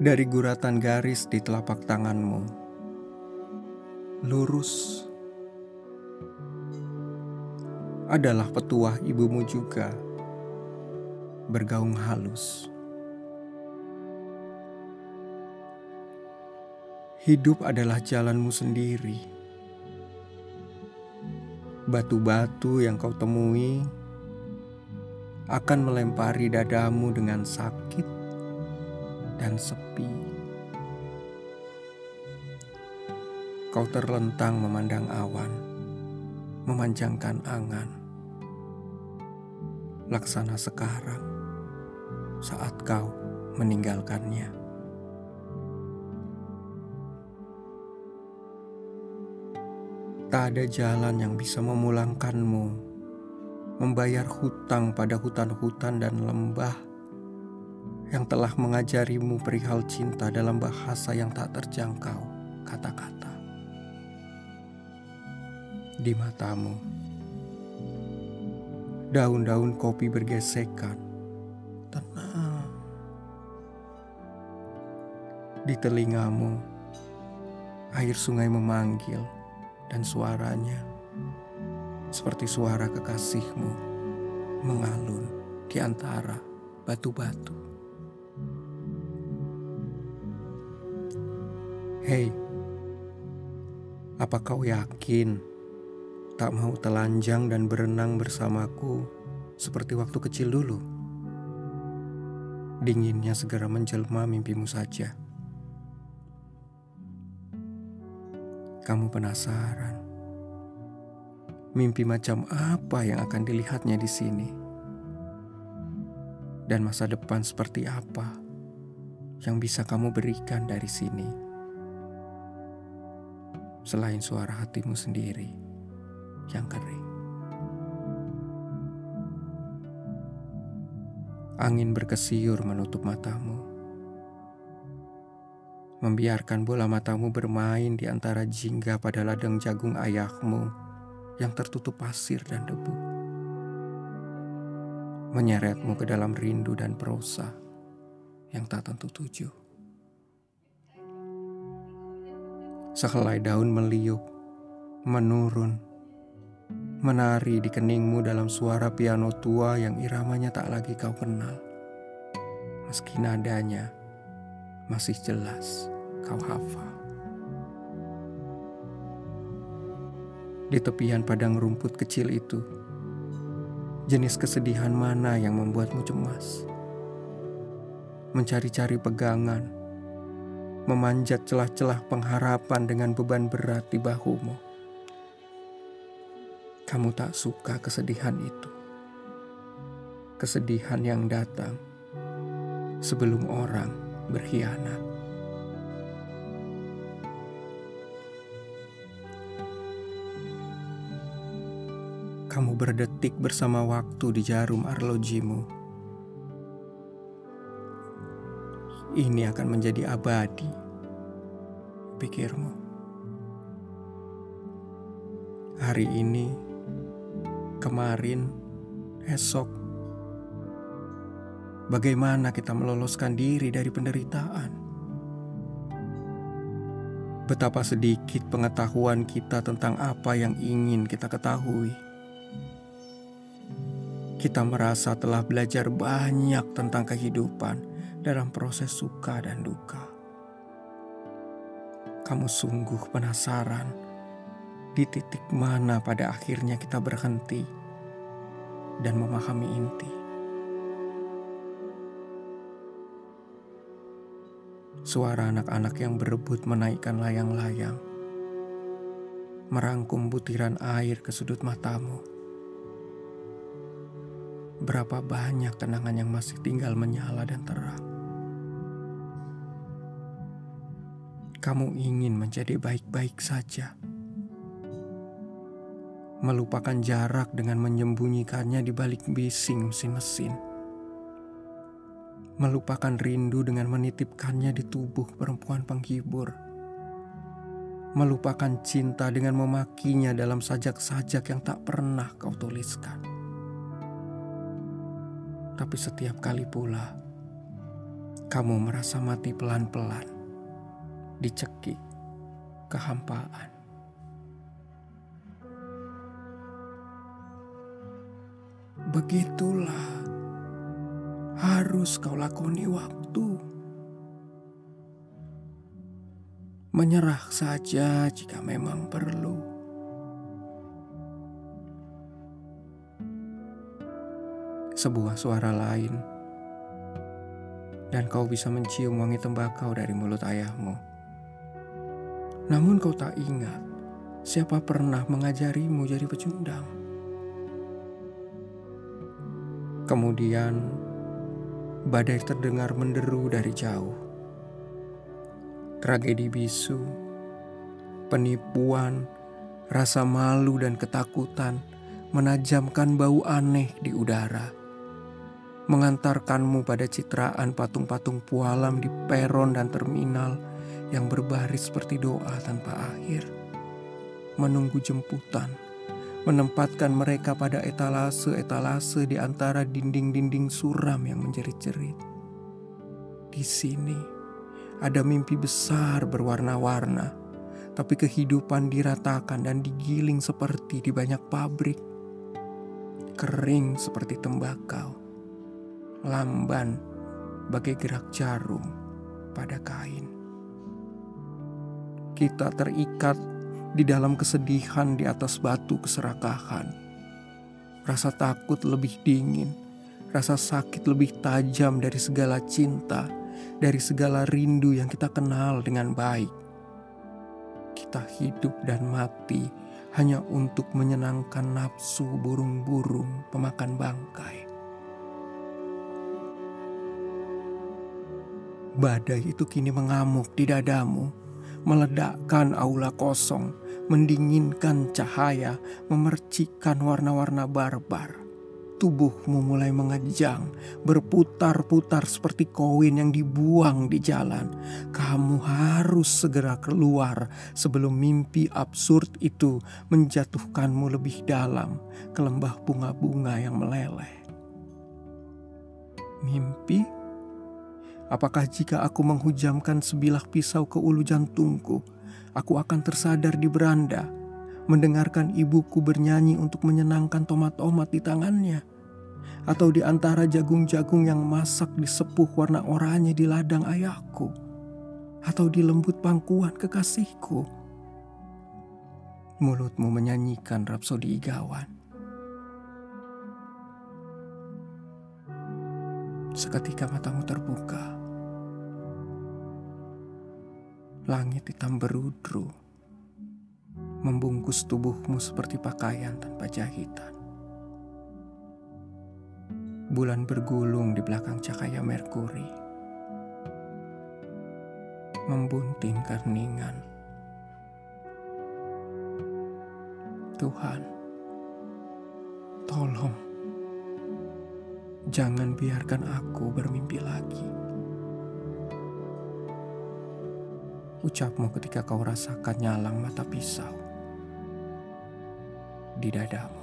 Dari guratan garis di telapak tanganmu, lurus adalah petuah ibumu juga, bergaung halus. Hidup adalah jalanmu sendiri. Batu-batu yang kau temui akan melempari dadamu dengan sakit dan sepi. Kau terlentang memandang awan, memanjangkan angan. Laksana sekarang saat kau meninggalkannya. Tak ada jalan yang bisa memulangkanmu, membayar hutang pada hutan-hutan dan lembah yang telah mengajarimu perihal cinta dalam bahasa yang tak terjangkau, kata-kata. Di matamu, daun-daun kopi bergesekan, tenang. Di telingamu, air sungai memanggil dan suaranya seperti suara kekasihmu mengalun di antara batu-batu. Hei, apa kau yakin tak mau telanjang dan berenang bersamaku seperti waktu kecil dulu? Dinginnya segera menjelma mimpimu saja. Kamu penasaran mimpi macam apa yang akan dilihatnya di sini, dan masa depan seperti apa yang bisa kamu berikan dari sini, selain suara hatimu sendiri yang kering. Angin berkesiur menutup matamu membiarkan bola matamu bermain di antara jingga pada ladang jagung ayahmu yang tertutup pasir dan debu. Menyeretmu ke dalam rindu dan prosa yang tak tentu tujuh. Sehelai daun meliuk, menurun, menari di keningmu dalam suara piano tua yang iramanya tak lagi kau kenal. Meski nadanya masih jelas kau hafal. Di tepian padang rumput kecil itu, jenis kesedihan mana yang membuatmu cemas? Mencari-cari pegangan, memanjat celah-celah pengharapan dengan beban berat di bahumu. Kamu tak suka kesedihan itu. Kesedihan yang datang sebelum orang berkhianat. Kamu berdetik bersama waktu di jarum arlojimu. Ini akan menjadi abadi, pikirmu. Hari ini, kemarin, esok, Bagaimana kita meloloskan diri dari penderitaan? Betapa sedikit pengetahuan kita tentang apa yang ingin kita ketahui. Kita merasa telah belajar banyak tentang kehidupan dalam proses suka dan duka. Kamu sungguh penasaran di titik mana pada akhirnya kita berhenti dan memahami inti. Suara anak-anak yang berebut menaikkan layang-layang, merangkum butiran air ke sudut matamu. Berapa banyak kenangan yang masih tinggal menyala dan terang. Kamu ingin menjadi baik-baik saja, melupakan jarak dengan menyembunyikannya di balik bising mesin-mesin melupakan rindu dengan menitipkannya di tubuh perempuan penghibur, melupakan cinta dengan memakinya dalam sajak-sajak yang tak pernah kau tuliskan. Tapi setiap kali pula, kamu merasa mati pelan-pelan, dicekik kehampaan. Begitulah harus kau lakoni waktu. Menyerah saja jika memang perlu. Sebuah suara lain, dan kau bisa mencium wangi tembakau dari mulut ayahmu. Namun kau tak ingat siapa pernah mengajarimu jadi pecundang. Kemudian badai terdengar menderu dari jauh. Tragedi bisu, penipuan, rasa malu dan ketakutan menajamkan bau aneh di udara. Mengantarkanmu pada citraan patung-patung pualam di peron dan terminal yang berbaris seperti doa tanpa akhir. Menunggu jemputan menempatkan mereka pada etalase-etalase di antara dinding-dinding suram yang menjerit-jerit. Di sini ada mimpi besar berwarna-warna, tapi kehidupan diratakan dan digiling seperti di banyak pabrik. Kering seperti tembakau, lamban bagai gerak jarum pada kain. Kita terikat di dalam kesedihan di atas batu keserakahan. Rasa takut lebih dingin, rasa sakit lebih tajam dari segala cinta, dari segala rindu yang kita kenal dengan baik. Kita hidup dan mati hanya untuk menyenangkan nafsu burung-burung pemakan bangkai. Badai itu kini mengamuk di dadamu meledakkan aula kosong, mendinginkan cahaya, memercikan warna-warna barbar. Tubuhmu mulai mengejang, berputar-putar seperti koin yang dibuang di jalan. Kamu harus segera keluar sebelum mimpi absurd itu menjatuhkanmu lebih dalam ke lembah bunga-bunga yang meleleh. Mimpi? Apakah jika aku menghujamkan sebilah pisau ke ulu jantungku, aku akan tersadar di beranda, mendengarkan ibuku bernyanyi untuk menyenangkan tomat-tomat di tangannya, atau di antara jagung-jagung yang masak di sepuh warna oranye di ladang ayahku, atau di lembut pangkuan kekasihku. Mulutmu menyanyikan rapsodi igawan. Seketika matamu terbuka Langit hitam berudru, membungkus tubuhmu seperti pakaian tanpa jahitan. Bulan bergulung di belakang cahaya Merkuri, membunting keningan. Tuhan, tolong jangan biarkan aku bermimpi lagi. ucapmu ketika kau rasakan nyalang mata pisau di dadamu.